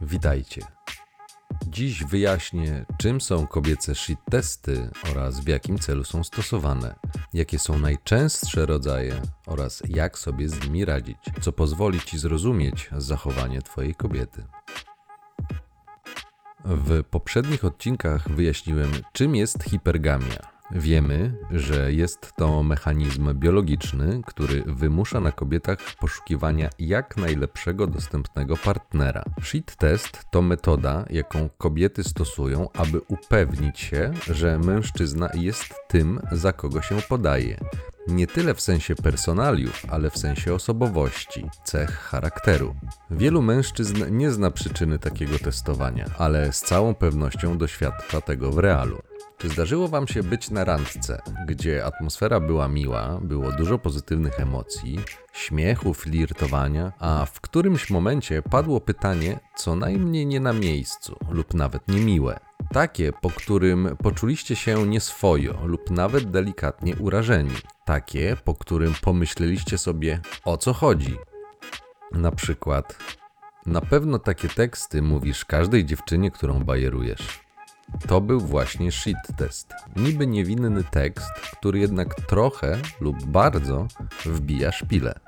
Witajcie. Dziś wyjaśnię, czym są kobiece shit testy oraz w jakim celu są stosowane, jakie są najczęstsze rodzaje oraz jak sobie z nimi radzić, co pozwoli ci zrozumieć zachowanie twojej kobiety. W poprzednich odcinkach wyjaśniłem, czym jest hipergamia Wiemy, że jest to mechanizm biologiczny, który wymusza na kobietach poszukiwania jak najlepszego dostępnego partnera. Shit test to metoda, jaką kobiety stosują, aby upewnić się, że mężczyzna jest tym, za kogo się podaje. Nie tyle w sensie personaliów, ale w sensie osobowości, cech charakteru. Wielu mężczyzn nie zna przyczyny takiego testowania, ale z całą pewnością doświadcza tego w realu. Czy zdarzyło Wam się być na randce, gdzie atmosfera była miła, było dużo pozytywnych emocji, śmiechu, flirtowania, a w którymś momencie padło pytanie co najmniej nie na miejscu lub nawet niemiłe? Takie, po którym poczuliście się nieswojo lub nawet delikatnie urażeni. Takie, po którym pomyśleliście sobie o co chodzi. Na przykład, na pewno takie teksty mówisz każdej dziewczynie, którą bajerujesz. To był właśnie shit test. Niby niewinny tekst, który jednak trochę lub bardzo wbija szpilę.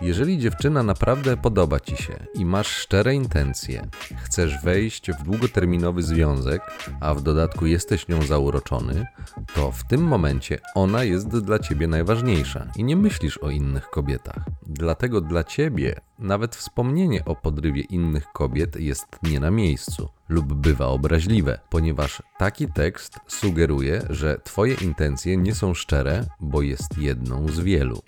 Jeżeli dziewczyna naprawdę podoba ci się i masz szczere intencje, chcesz wejść w długoterminowy związek, a w dodatku jesteś nią zauroczony, to w tym momencie ona jest dla ciebie najważniejsza i nie myślisz o innych kobietach. Dlatego dla ciebie nawet wspomnienie o podrywie innych kobiet jest nie na miejscu lub bywa obraźliwe, ponieważ taki tekst sugeruje, że Twoje intencje nie są szczere, bo jest jedną z wielu.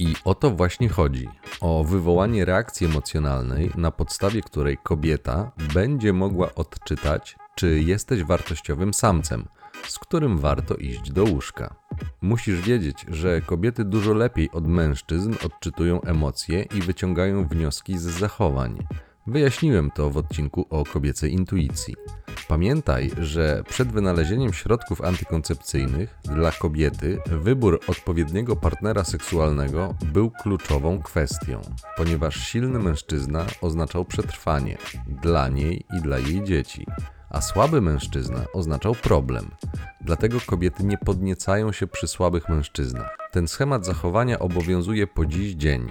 I o to właśnie chodzi: o wywołanie reakcji emocjonalnej, na podstawie której kobieta będzie mogła odczytać, czy jesteś wartościowym samcem, z którym warto iść do łóżka. Musisz wiedzieć, że kobiety dużo lepiej od mężczyzn odczytują emocje i wyciągają wnioski z zachowań. Wyjaśniłem to w odcinku o kobiecej intuicji. Pamiętaj, że przed wynalezieniem środków antykoncepcyjnych dla kobiety wybór odpowiedniego partnera seksualnego był kluczową kwestią, ponieważ silny mężczyzna oznaczał przetrwanie dla niej i dla jej dzieci, a słaby mężczyzna oznaczał problem. Dlatego kobiety nie podniecają się przy słabych mężczyznach. Ten schemat zachowania obowiązuje po dziś dzień.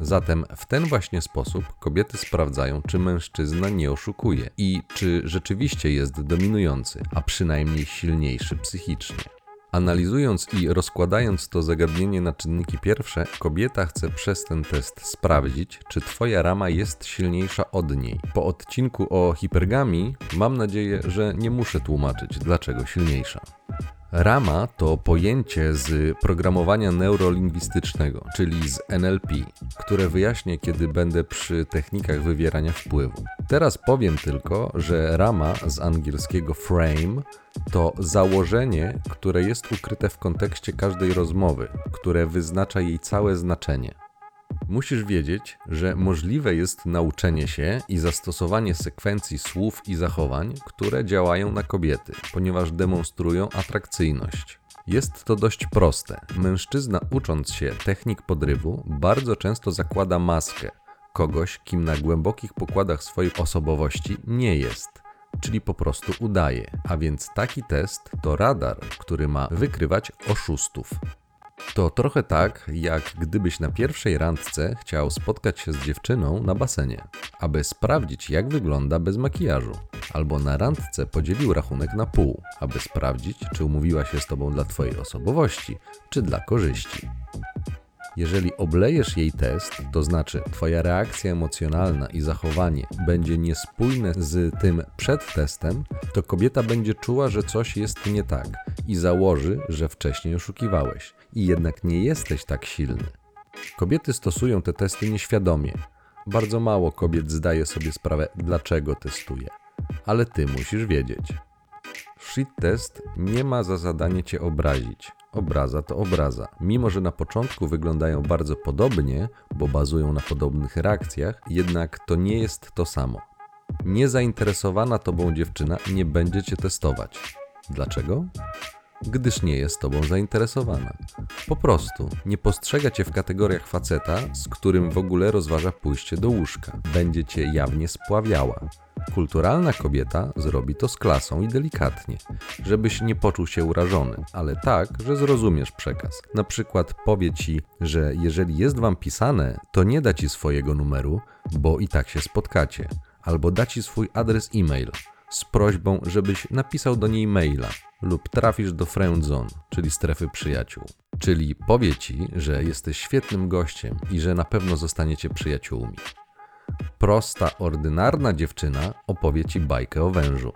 Zatem w ten właśnie sposób kobiety sprawdzają, czy mężczyzna nie oszukuje i czy rzeczywiście jest dominujący, a przynajmniej silniejszy psychicznie. Analizując i rozkładając to zagadnienie na czynniki pierwsze, kobieta chce przez ten test sprawdzić, czy Twoja rama jest silniejsza od niej. Po odcinku o hipergamii mam nadzieję, że nie muszę tłumaczyć, dlaczego silniejsza. Rama to pojęcie z programowania neurolingwistycznego, czyli z NLP, które wyjaśnię, kiedy będę przy technikach wywierania wpływu. Teraz powiem tylko, że rama z angielskiego frame to założenie, które jest ukryte w kontekście każdej rozmowy, które wyznacza jej całe znaczenie. Musisz wiedzieć, że możliwe jest nauczenie się i zastosowanie sekwencji słów i zachowań, które działają na kobiety, ponieważ demonstrują atrakcyjność. Jest to dość proste. Mężczyzna, ucząc się technik podrywu, bardzo często zakłada maskę kogoś, kim na głębokich pokładach swojej osobowości nie jest czyli po prostu udaje. A więc taki test to radar, który ma wykrywać oszustów. To trochę tak, jak gdybyś na pierwszej randce chciał spotkać się z dziewczyną na basenie, aby sprawdzić, jak wygląda bez makijażu, albo na randce podzielił rachunek na pół, aby sprawdzić, czy umówiła się z tobą dla twojej osobowości, czy dla korzyści. Jeżeli oblejesz jej test, to znaczy Twoja reakcja emocjonalna i zachowanie będzie niespójne z tym przed testem, to kobieta będzie czuła, że coś jest nie tak i założy, że wcześniej oszukiwałeś i jednak nie jesteś tak silny. Kobiety stosują te testy nieświadomie. Bardzo mało kobiet zdaje sobie sprawę, dlaczego testuje. Ale ty musisz wiedzieć. Shit test nie ma za zadanie cię obrazić. Obraza to obraza. Mimo, że na początku wyglądają bardzo podobnie, bo bazują na podobnych reakcjach, jednak to nie jest to samo. Niezainteresowana tobą dziewczyna nie będzie cię testować. Dlaczego? Gdyż nie jest tobą zainteresowana. Po prostu nie postrzega cię w kategoriach faceta, z którym w ogóle rozważa pójście do łóżka. Będzie cię jawnie spławiała. Kulturalna kobieta zrobi to z klasą i delikatnie, żebyś nie poczuł się urażony, ale tak, że zrozumiesz przekaz. Na przykład powie ci, że jeżeli jest wam pisane, to nie da ci swojego numeru, bo i tak się spotkacie, albo da ci swój adres e-mail z prośbą, żebyś napisał do niej maila lub trafisz do friend zone, czyli strefy przyjaciół. Czyli powie ci, że jesteś świetnym gościem i że na pewno zostaniecie przyjaciółmi. Prosta, ordynarna dziewczyna opowie ci bajkę o wężu.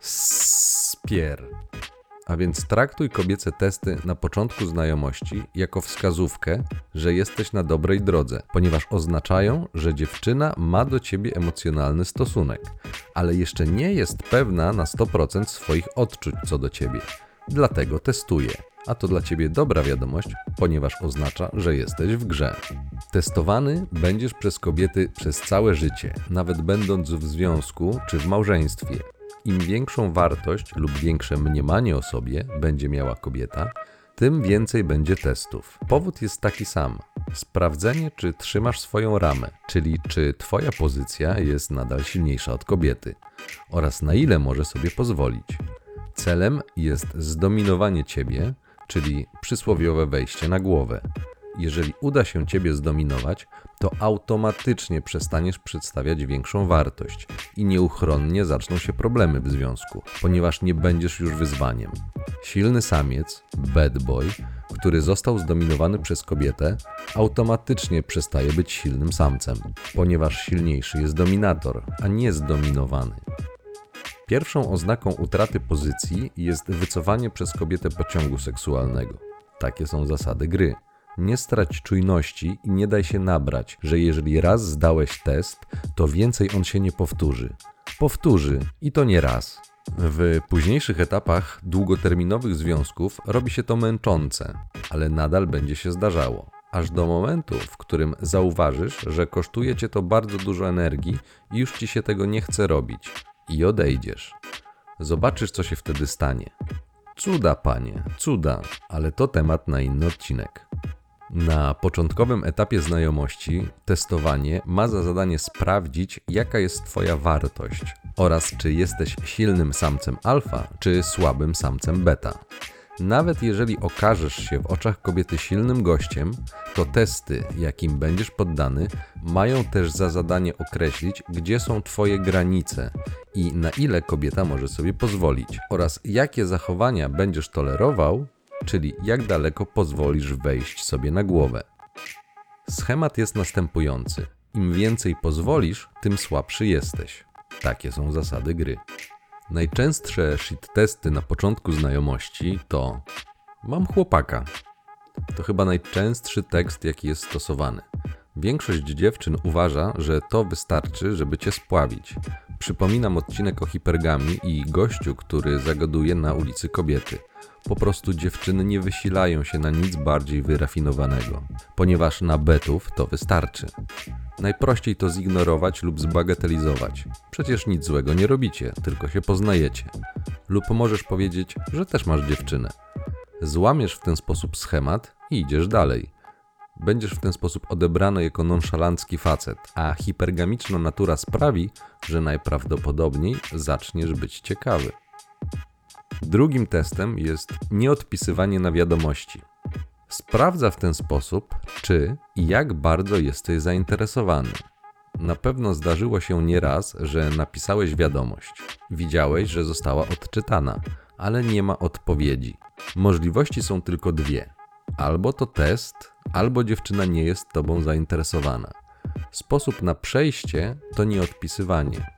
Spier. A więc traktuj kobiece testy na początku znajomości jako wskazówkę, że jesteś na dobrej drodze, ponieważ oznaczają, że dziewczyna ma do ciebie emocjonalny stosunek, ale jeszcze nie jest pewna na 100% swoich odczuć co do ciebie. Dlatego testuje. A to dla ciebie dobra wiadomość, ponieważ oznacza, że jesteś w grze. Testowany będziesz przez kobiety przez całe życie, nawet będąc w związku czy w małżeństwie. Im większą wartość lub większe mniemanie o sobie będzie miała kobieta, tym więcej będzie testów. Powód jest taki sam. Sprawdzenie, czy trzymasz swoją ramę, czyli czy Twoja pozycja jest nadal silniejsza od kobiety oraz na ile może sobie pozwolić. Celem jest zdominowanie Ciebie, czyli przysłowiowe wejście na głowę. Jeżeli uda się Ciebie zdominować, to automatycznie przestaniesz przedstawiać większą wartość i nieuchronnie zaczną się problemy w związku, ponieważ nie będziesz już wyzwaniem. Silny samiec, bad boy, który został zdominowany przez kobietę, automatycznie przestaje być silnym samcem, ponieważ silniejszy jest dominator, a nie zdominowany. Pierwszą oznaką utraty pozycji jest wycofanie przez kobietę pociągu seksualnego. Takie są zasady gry. Nie strać czujności i nie daj się nabrać, że jeżeli raz zdałeś test, to więcej on się nie powtórzy. Powtórzy i to nie raz. W późniejszych etapach długoterminowych związków robi się to męczące, ale nadal będzie się zdarzało. Aż do momentu, w którym zauważysz, że kosztuje cię to bardzo dużo energii i już ci się tego nie chce robić i odejdziesz. Zobaczysz, co się wtedy stanie. Cuda, panie, cuda, ale to temat na inny odcinek. Na początkowym etapie znajomości testowanie ma za zadanie sprawdzić, jaka jest Twoja wartość oraz czy jesteś silnym samcem alfa czy słabym samcem beta. Nawet jeżeli okażesz się w oczach kobiety silnym gościem, to testy, jakim będziesz poddany, mają też za zadanie określić, gdzie są Twoje granice i na ile kobieta może sobie pozwolić, oraz jakie zachowania będziesz tolerował, czyli jak daleko pozwolisz wejść sobie na głowę. Schemat jest następujący: im więcej pozwolisz, tym słabszy jesteś. Takie są zasady gry. Najczęstsze shit testy na początku znajomości to Mam chłopaka. To chyba najczęstszy tekst, jaki jest stosowany. Większość dziewczyn uważa, że to wystarczy, żeby cię spławić. Przypominam odcinek o hipergami i gościu, który zagaduje na ulicy kobiety. Po prostu dziewczyny nie wysilają się na nic bardziej wyrafinowanego, ponieważ na betów to wystarczy. Najprościej to zignorować lub zbagatelizować. Przecież nic złego nie robicie, tylko się poznajecie. Lub możesz powiedzieć, że też masz dziewczynę. Złamiesz w ten sposób schemat i idziesz dalej. Będziesz w ten sposób odebrany jako nonszalancki facet, a hipergamiczna natura sprawi, że najprawdopodobniej zaczniesz być ciekawy. Drugim testem jest nieodpisywanie na wiadomości. Sprawdza w ten sposób, czy i jak bardzo jesteś zainteresowany. Na pewno zdarzyło się nieraz, że napisałeś wiadomość. Widziałeś, że została odczytana, ale nie ma odpowiedzi. Możliwości są tylko dwie: albo to test, albo dziewczyna nie jest tobą zainteresowana. Sposób na przejście to nieodpisywanie,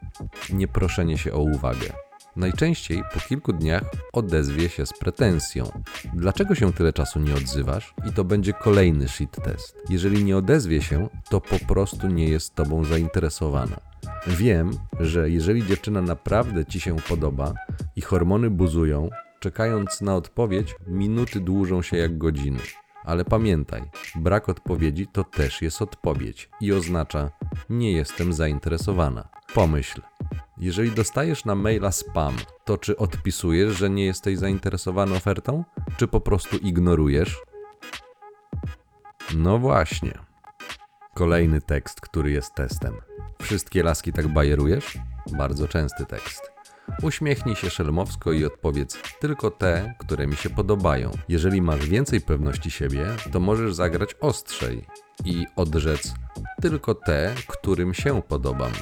nie proszenie się o uwagę. Najczęściej po kilku dniach odezwie się z pretensją. Dlaczego się tyle czasu nie odzywasz? I to będzie kolejny shit test. Jeżeli nie odezwie się, to po prostu nie jest tobą zainteresowana. Wiem, że jeżeli dziewczyna naprawdę ci się podoba i hormony buzują, czekając na odpowiedź, minuty dłużą się jak godziny. Ale pamiętaj, brak odpowiedzi to też jest odpowiedź i oznacza nie jestem zainteresowana. Pomyśl, Jeżeli dostajesz na maila spam, to czy odpisujesz, że nie jesteś zainteresowany ofertą, czy po prostu ignorujesz? No właśnie. Kolejny tekst, który jest testem. Wszystkie laski tak bajerujesz? Bardzo częsty tekst. Uśmiechnij się szelmowsko i odpowiedz tylko te, które mi się podobają. Jeżeli masz więcej pewności siebie, to możesz zagrać ostrzej i odrzec tylko te, którym się podobam.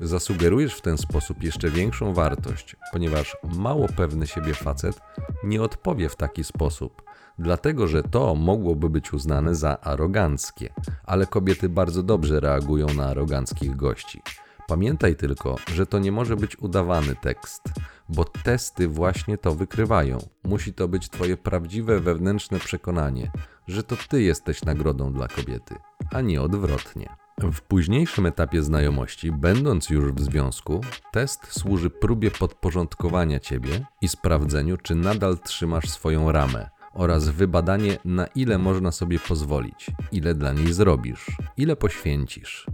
Zasugerujesz w ten sposób jeszcze większą wartość, ponieważ mało pewny siebie facet nie odpowie w taki sposób, dlatego że to mogłoby być uznane za aroganckie, ale kobiety bardzo dobrze reagują na aroganckich gości. Pamiętaj tylko, że to nie może być udawany tekst, bo testy właśnie to wykrywają. Musi to być Twoje prawdziwe wewnętrzne przekonanie, że to Ty jesteś nagrodą dla kobiety, a nie odwrotnie. W późniejszym etapie znajomości, będąc już w związku, test służy próbie podporządkowania Ciebie i sprawdzeniu, czy nadal trzymasz swoją ramę oraz wybadanie, na ile można sobie pozwolić, ile dla niej zrobisz, ile poświęcisz.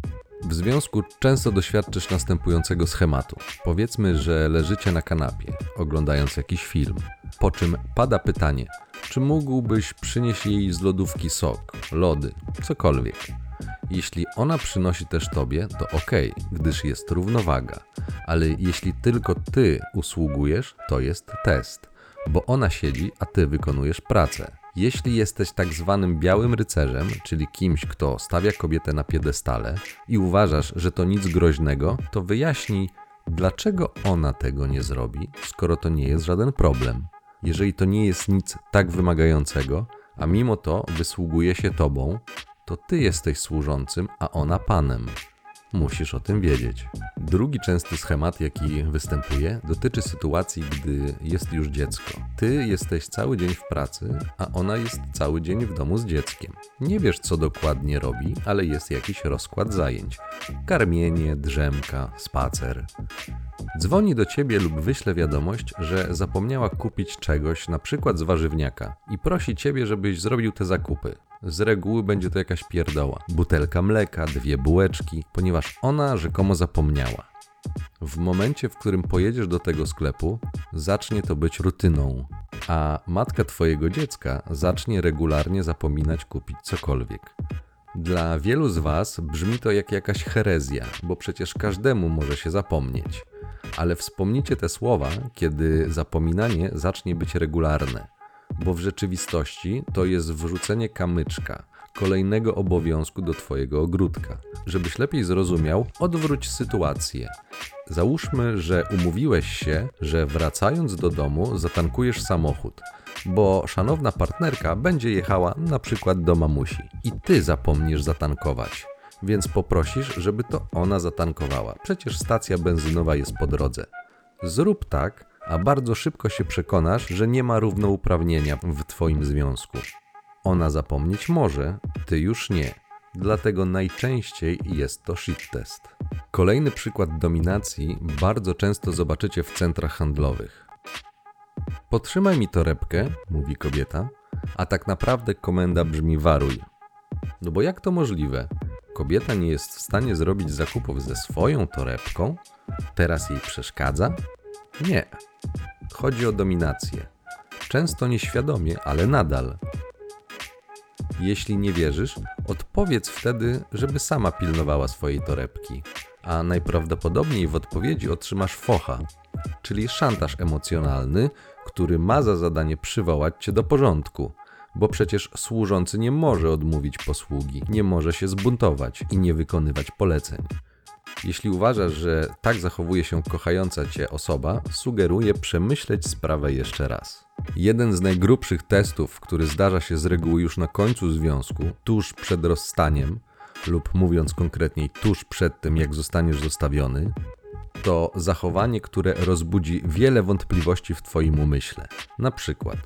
W związku często doświadczysz następującego schematu. Powiedzmy, że leżycie na kanapie, oglądając jakiś film, po czym pada pytanie, czy mógłbyś przynieść jej z lodówki sok, lody, cokolwiek. Jeśli ona przynosi też tobie, to ok, gdyż jest równowaga, ale jeśli tylko ty usługujesz, to jest test, bo ona siedzi, a ty wykonujesz pracę. Jeśli jesteś tak zwanym białym rycerzem, czyli kimś, kto stawia kobietę na piedestale i uważasz, że to nic groźnego, to wyjaśnij, dlaczego ona tego nie zrobi, skoro to nie jest żaden problem. Jeżeli to nie jest nic tak wymagającego, a mimo to wysługuje się tobą, to ty jesteś służącym, a ona panem. Musisz o tym wiedzieć. Drugi częsty schemat, jaki występuje, dotyczy sytuacji, gdy jest już dziecko. Ty jesteś cały dzień w pracy, a ona jest cały dzień w domu z dzieckiem. Nie wiesz, co dokładnie robi, ale jest jakiś rozkład zajęć: karmienie, drzemka, spacer. Dzwoni do ciebie lub wyśle wiadomość, że zapomniała kupić czegoś, na przykład z warzywniaka, i prosi ciebie, żebyś zrobił te zakupy. Z reguły będzie to jakaś pierdoła. Butelka mleka, dwie bułeczki, ponieważ ona rzekomo zapomniała. W momencie, w którym pojedziesz do tego sklepu, zacznie to być rutyną, a matka twojego dziecka zacznie regularnie zapominać kupić cokolwiek. Dla wielu z Was brzmi to jak jakaś herezja, bo przecież każdemu może się zapomnieć. Ale wspomnijcie te słowa, kiedy zapominanie zacznie być regularne bo w rzeczywistości to jest wrzucenie kamyczka, kolejnego obowiązku do Twojego ogródka. Żebyś lepiej zrozumiał, odwróć sytuację. Załóżmy, że umówiłeś się, że wracając do domu zatankujesz samochód, bo szanowna partnerka będzie jechała na przykład do mamusi i ty zapomnisz zatankować. Więc poprosisz, żeby to ona zatankowała. Przecież stacja benzynowa jest po drodze. Zrób tak, a bardzo szybko się przekonasz, że nie ma równouprawnienia w Twoim związku. Ona zapomnieć może, ty już nie. Dlatego najczęściej jest to shit test. Kolejny przykład dominacji bardzo często zobaczycie w centrach handlowych. Potrzymaj mi torebkę, mówi kobieta, a tak naprawdę komenda brzmi waruj. No bo jak to możliwe? Kobieta nie jest w stanie zrobić zakupów ze swoją torebką? Teraz jej przeszkadza? Nie. Chodzi o dominację. Często nieświadomie, ale nadal. Jeśli nie wierzysz, odpowiedz wtedy, żeby sama pilnowała swojej torebki, a najprawdopodobniej w odpowiedzi otrzymasz focha, czyli szantaż emocjonalny, który ma za zadanie przywołać cię do porządku, bo przecież służący nie może odmówić posługi, nie może się zbuntować i nie wykonywać poleceń. Jeśli uważasz, że tak zachowuje się kochająca cię osoba, sugeruję przemyśleć sprawę jeszcze raz. Jeden z najgrubszych testów, który zdarza się z reguły już na końcu związku, tuż przed rozstaniem, lub mówiąc konkretniej, tuż przed tym, jak zostaniesz zostawiony, to zachowanie, które rozbudzi wiele wątpliwości w Twoim umyśle. Na przykład,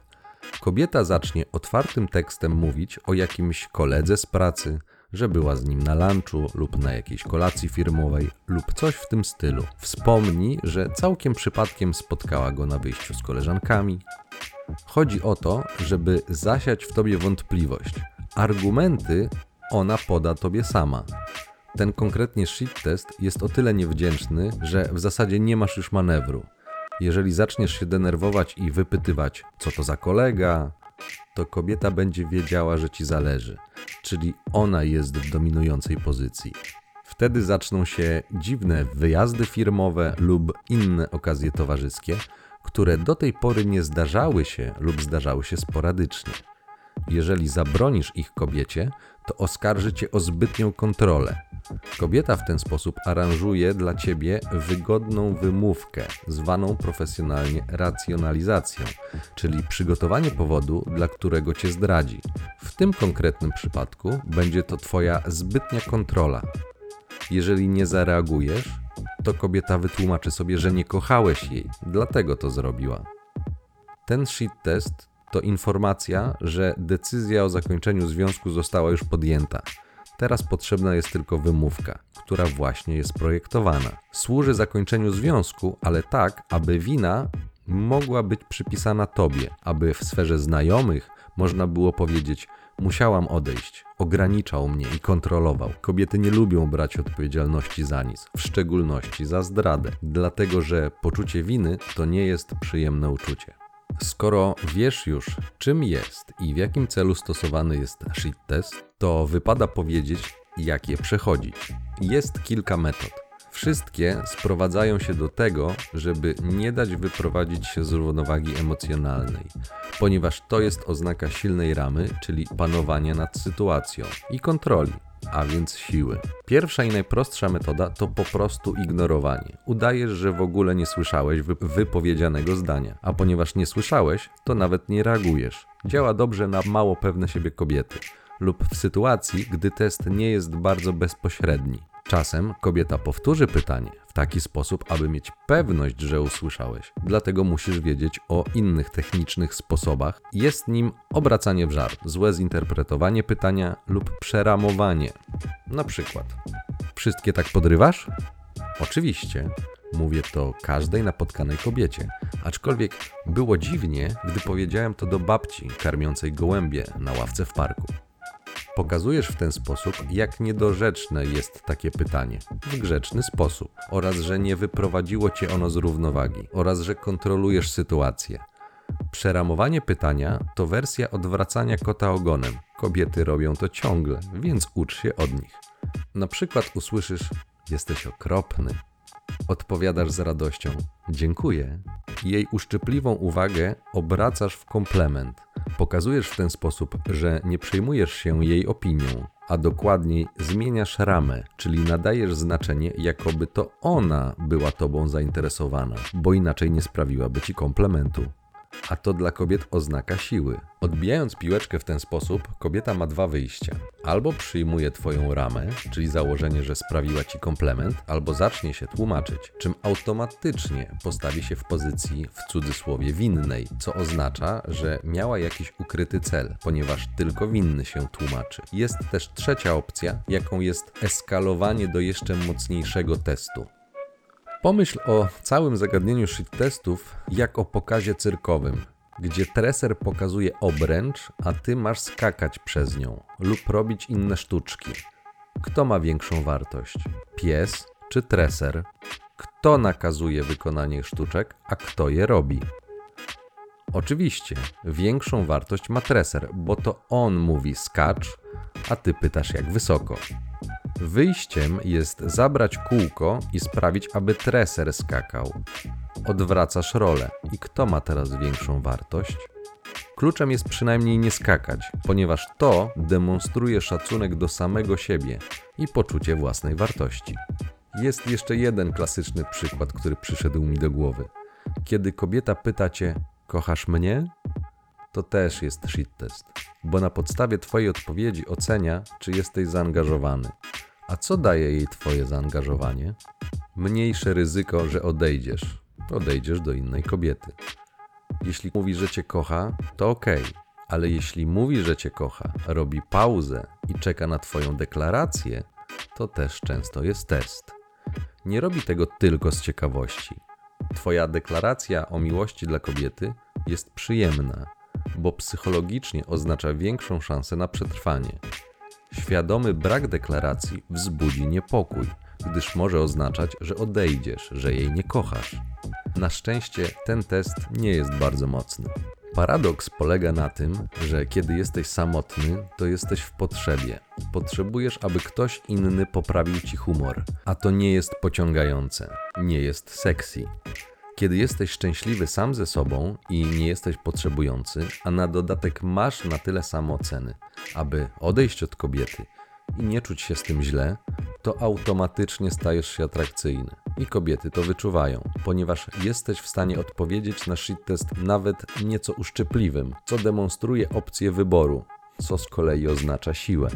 kobieta zacznie otwartym tekstem mówić o jakimś koledze z pracy, że była z nim na lunchu lub na jakiejś kolacji firmowej lub coś w tym stylu. Wspomnij, że całkiem przypadkiem spotkała go na wyjściu z koleżankami. Chodzi o to, żeby zasiać w tobie wątpliwość. Argumenty ona poda tobie sama. Ten konkretnie shit test jest o tyle niewdzięczny, że w zasadzie nie masz już manewru. Jeżeli zaczniesz się denerwować i wypytywać, co to za kolega, to kobieta będzie wiedziała, że ci zależy, czyli ona jest w dominującej pozycji. Wtedy zaczną się dziwne wyjazdy firmowe lub inne okazje towarzyskie, które do tej pory nie zdarzały się lub zdarzały się sporadycznie. Jeżeli zabronisz ich kobiecie, to oskarży cię o zbytnią kontrolę. Kobieta w ten sposób aranżuje dla ciebie wygodną wymówkę, zwaną profesjonalnie racjonalizacją, czyli przygotowanie powodu, dla którego cię zdradzi. W tym konkretnym przypadku będzie to twoja zbytnia kontrola. Jeżeli nie zareagujesz, to kobieta wytłumaczy sobie, że nie kochałeś jej, dlatego to zrobiła. Ten shit test to informacja, że decyzja o zakończeniu związku została już podjęta. Teraz potrzebna jest tylko wymówka, która właśnie jest projektowana. Służy zakończeniu związku, ale tak, aby wina mogła być przypisana tobie, aby w sferze znajomych można było powiedzieć: Musiałam odejść, ograniczał mnie i kontrolował. Kobiety nie lubią brać odpowiedzialności za nic, w szczególności za zdradę, dlatego że poczucie winy to nie jest przyjemne uczucie. Skoro wiesz już, czym jest i w jakim celu stosowany jest shit test, to wypada powiedzieć, jak je przechodzić. Jest kilka metod. Wszystkie sprowadzają się do tego, żeby nie dać wyprowadzić się z równowagi emocjonalnej, ponieważ to jest oznaka silnej ramy, czyli panowania nad sytuacją i kontroli a więc siły. Pierwsza i najprostsza metoda to po prostu ignorowanie. Udajesz, że w ogóle nie słyszałeś wypowiedzianego zdania, a ponieważ nie słyszałeś, to nawet nie reagujesz. Działa dobrze na mało pewne siebie kobiety lub w sytuacji, gdy test nie jest bardzo bezpośredni. Czasem kobieta powtórzy pytanie taki sposób, aby mieć pewność, że usłyszałeś. Dlatego musisz wiedzieć o innych technicznych sposobach. Jest nim obracanie w żar, złe zinterpretowanie pytania lub przeramowanie. Na przykład, wszystkie tak podrywasz? Oczywiście. Mówię to każdej napotkanej kobiecie. Aczkolwiek było dziwnie, gdy powiedziałem to do babci karmiącej gołębie na ławce w parku. Pokazujesz w ten sposób, jak niedorzeczne jest takie pytanie w grzeczny sposób oraz że nie wyprowadziło cię ono z równowagi oraz że kontrolujesz sytuację. Przeramowanie pytania to wersja odwracania kota ogonem. Kobiety robią to ciągle, więc ucz się od nich. Na przykład usłyszysz: Jesteś okropny. Odpowiadasz z radością: Dziękuję. Jej uszczypliwą uwagę obracasz w komplement. Pokazujesz w ten sposób, że nie przejmujesz się jej opinią, a dokładniej zmieniasz ramę, czyli nadajesz znaczenie, jakoby to ona była tobą zainteresowana, bo inaczej nie sprawiłaby ci komplementu a to dla kobiet oznaka siły. Odbijając piłeczkę w ten sposób, kobieta ma dwa wyjścia. Albo przyjmuje Twoją ramę, czyli założenie, że sprawiła Ci komplement, albo zacznie się tłumaczyć, czym automatycznie postawi się w pozycji w cudzysłowie winnej, co oznacza, że miała jakiś ukryty cel, ponieważ tylko winny się tłumaczy. Jest też trzecia opcja, jaką jest eskalowanie do jeszcze mocniejszego testu. Pomyśl o całym zagadnieniu shit testów jak o pokazie cyrkowym, gdzie treser pokazuje obręcz, a ty masz skakać przez nią lub robić inne sztuczki. Kto ma większą wartość? Pies czy treser? Kto nakazuje wykonanie sztuczek, a kto je robi? Oczywiście, większą wartość ma treser, bo to on mówi skacz, a ty pytasz jak wysoko. Wyjściem jest zabrać kółko i sprawić, aby treser skakał. Odwracasz rolę. I kto ma teraz większą wartość? Kluczem jest przynajmniej nie skakać, ponieważ to demonstruje szacunek do samego siebie i poczucie własnej wartości. Jest jeszcze jeden klasyczny przykład, który przyszedł mi do głowy. Kiedy kobieta pyta cię: Kochasz mnie? To też jest shit test, bo na podstawie Twojej odpowiedzi ocenia, czy jesteś zaangażowany. A co daje jej Twoje zaangażowanie? Mniejsze ryzyko, że odejdziesz. Odejdziesz do innej kobiety. Jeśli mówi, że Cię kocha, to ok, ale jeśli mówi, że Cię kocha, robi pauzę i czeka na Twoją deklarację, to też często jest test. Nie robi tego tylko z ciekawości. Twoja deklaracja o miłości dla kobiety jest przyjemna, bo psychologicznie oznacza większą szansę na przetrwanie. Świadomy brak deklaracji wzbudzi niepokój, gdyż może oznaczać, że odejdziesz, że jej nie kochasz. Na szczęście ten test nie jest bardzo mocny. Paradoks polega na tym, że kiedy jesteś samotny, to jesteś w potrzebie. Potrzebujesz, aby ktoś inny poprawił ci humor, a to nie jest pociągające, nie jest sexy. Kiedy jesteś szczęśliwy sam ze sobą i nie jesteś potrzebujący, a na dodatek masz na tyle samo ceny, aby odejść od kobiety i nie czuć się z tym źle, to automatycznie stajesz się atrakcyjny. I kobiety to wyczuwają, ponieważ jesteś w stanie odpowiedzieć na shit test nawet nieco uszczypliwym, co demonstruje opcję wyboru, co z kolei oznacza siłę.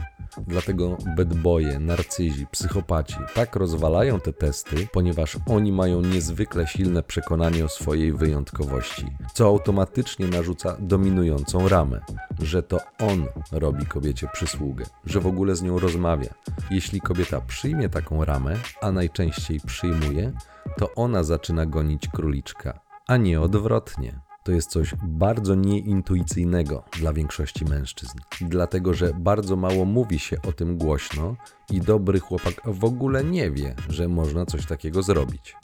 Dlatego bedboje, narcyzi, psychopaci tak rozwalają te testy, ponieważ oni mają niezwykle silne przekonanie o swojej wyjątkowości, co automatycznie narzuca dominującą ramę, że to on robi kobiecie przysługę, że w ogóle z nią rozmawia. Jeśli kobieta przyjmie taką ramę, a najczęściej przyjmuje, to ona zaczyna gonić króliczka, a nie odwrotnie to jest coś bardzo nieintuicyjnego dla większości mężczyzn, dlatego że bardzo mało mówi się o tym głośno i dobry chłopak w ogóle nie wie, że można coś takiego zrobić.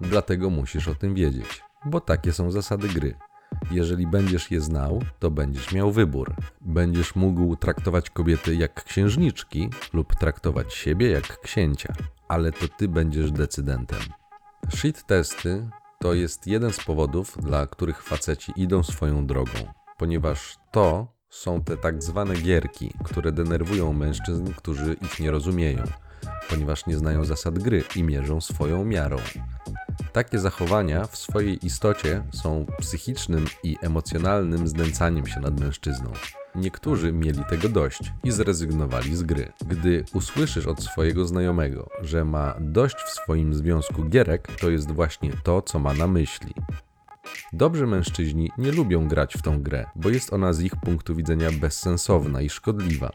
Dlatego musisz o tym wiedzieć, bo takie są zasady gry. Jeżeli będziesz je znał, to będziesz miał wybór. Będziesz mógł traktować kobiety jak księżniczki lub traktować siebie jak księcia, ale to ty będziesz decydentem. Shit testy to jest jeden z powodów, dla których faceci idą swoją drogą, ponieważ to są te tak zwane gierki, które denerwują mężczyzn, którzy ich nie rozumieją, ponieważ nie znają zasad gry i mierzą swoją miarą. Takie zachowania w swojej istocie są psychicznym i emocjonalnym znęcaniem się nad mężczyzną. Niektórzy mieli tego dość i zrezygnowali z gry. Gdy usłyszysz od swojego znajomego, że ma dość w swoim związku gierek, to jest właśnie to, co ma na myśli. Dobrzy mężczyźni nie lubią grać w tą grę, bo jest ona z ich punktu widzenia bezsensowna i szkodliwa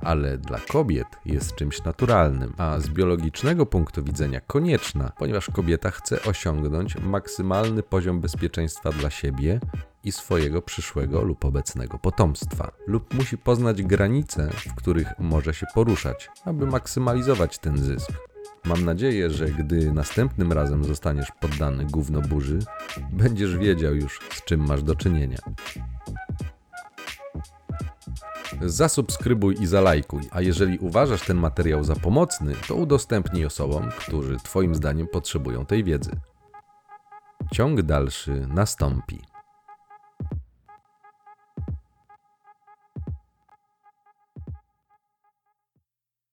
ale dla kobiet jest czymś naturalnym, a z biologicznego punktu widzenia konieczna, ponieważ kobieta chce osiągnąć maksymalny poziom bezpieczeństwa dla siebie i swojego przyszłego lub obecnego potomstwa, lub musi poznać granice, w których może się poruszać, aby maksymalizować ten zysk. Mam nadzieję, że gdy następnym razem zostaniesz poddany gówno burzy, będziesz wiedział już, z czym masz do czynienia. Zasubskrybuj i zalajkuj, a jeżeli uważasz ten materiał za pomocny, to udostępnij osobom, którzy Twoim zdaniem potrzebują tej wiedzy. Ciąg dalszy nastąpi.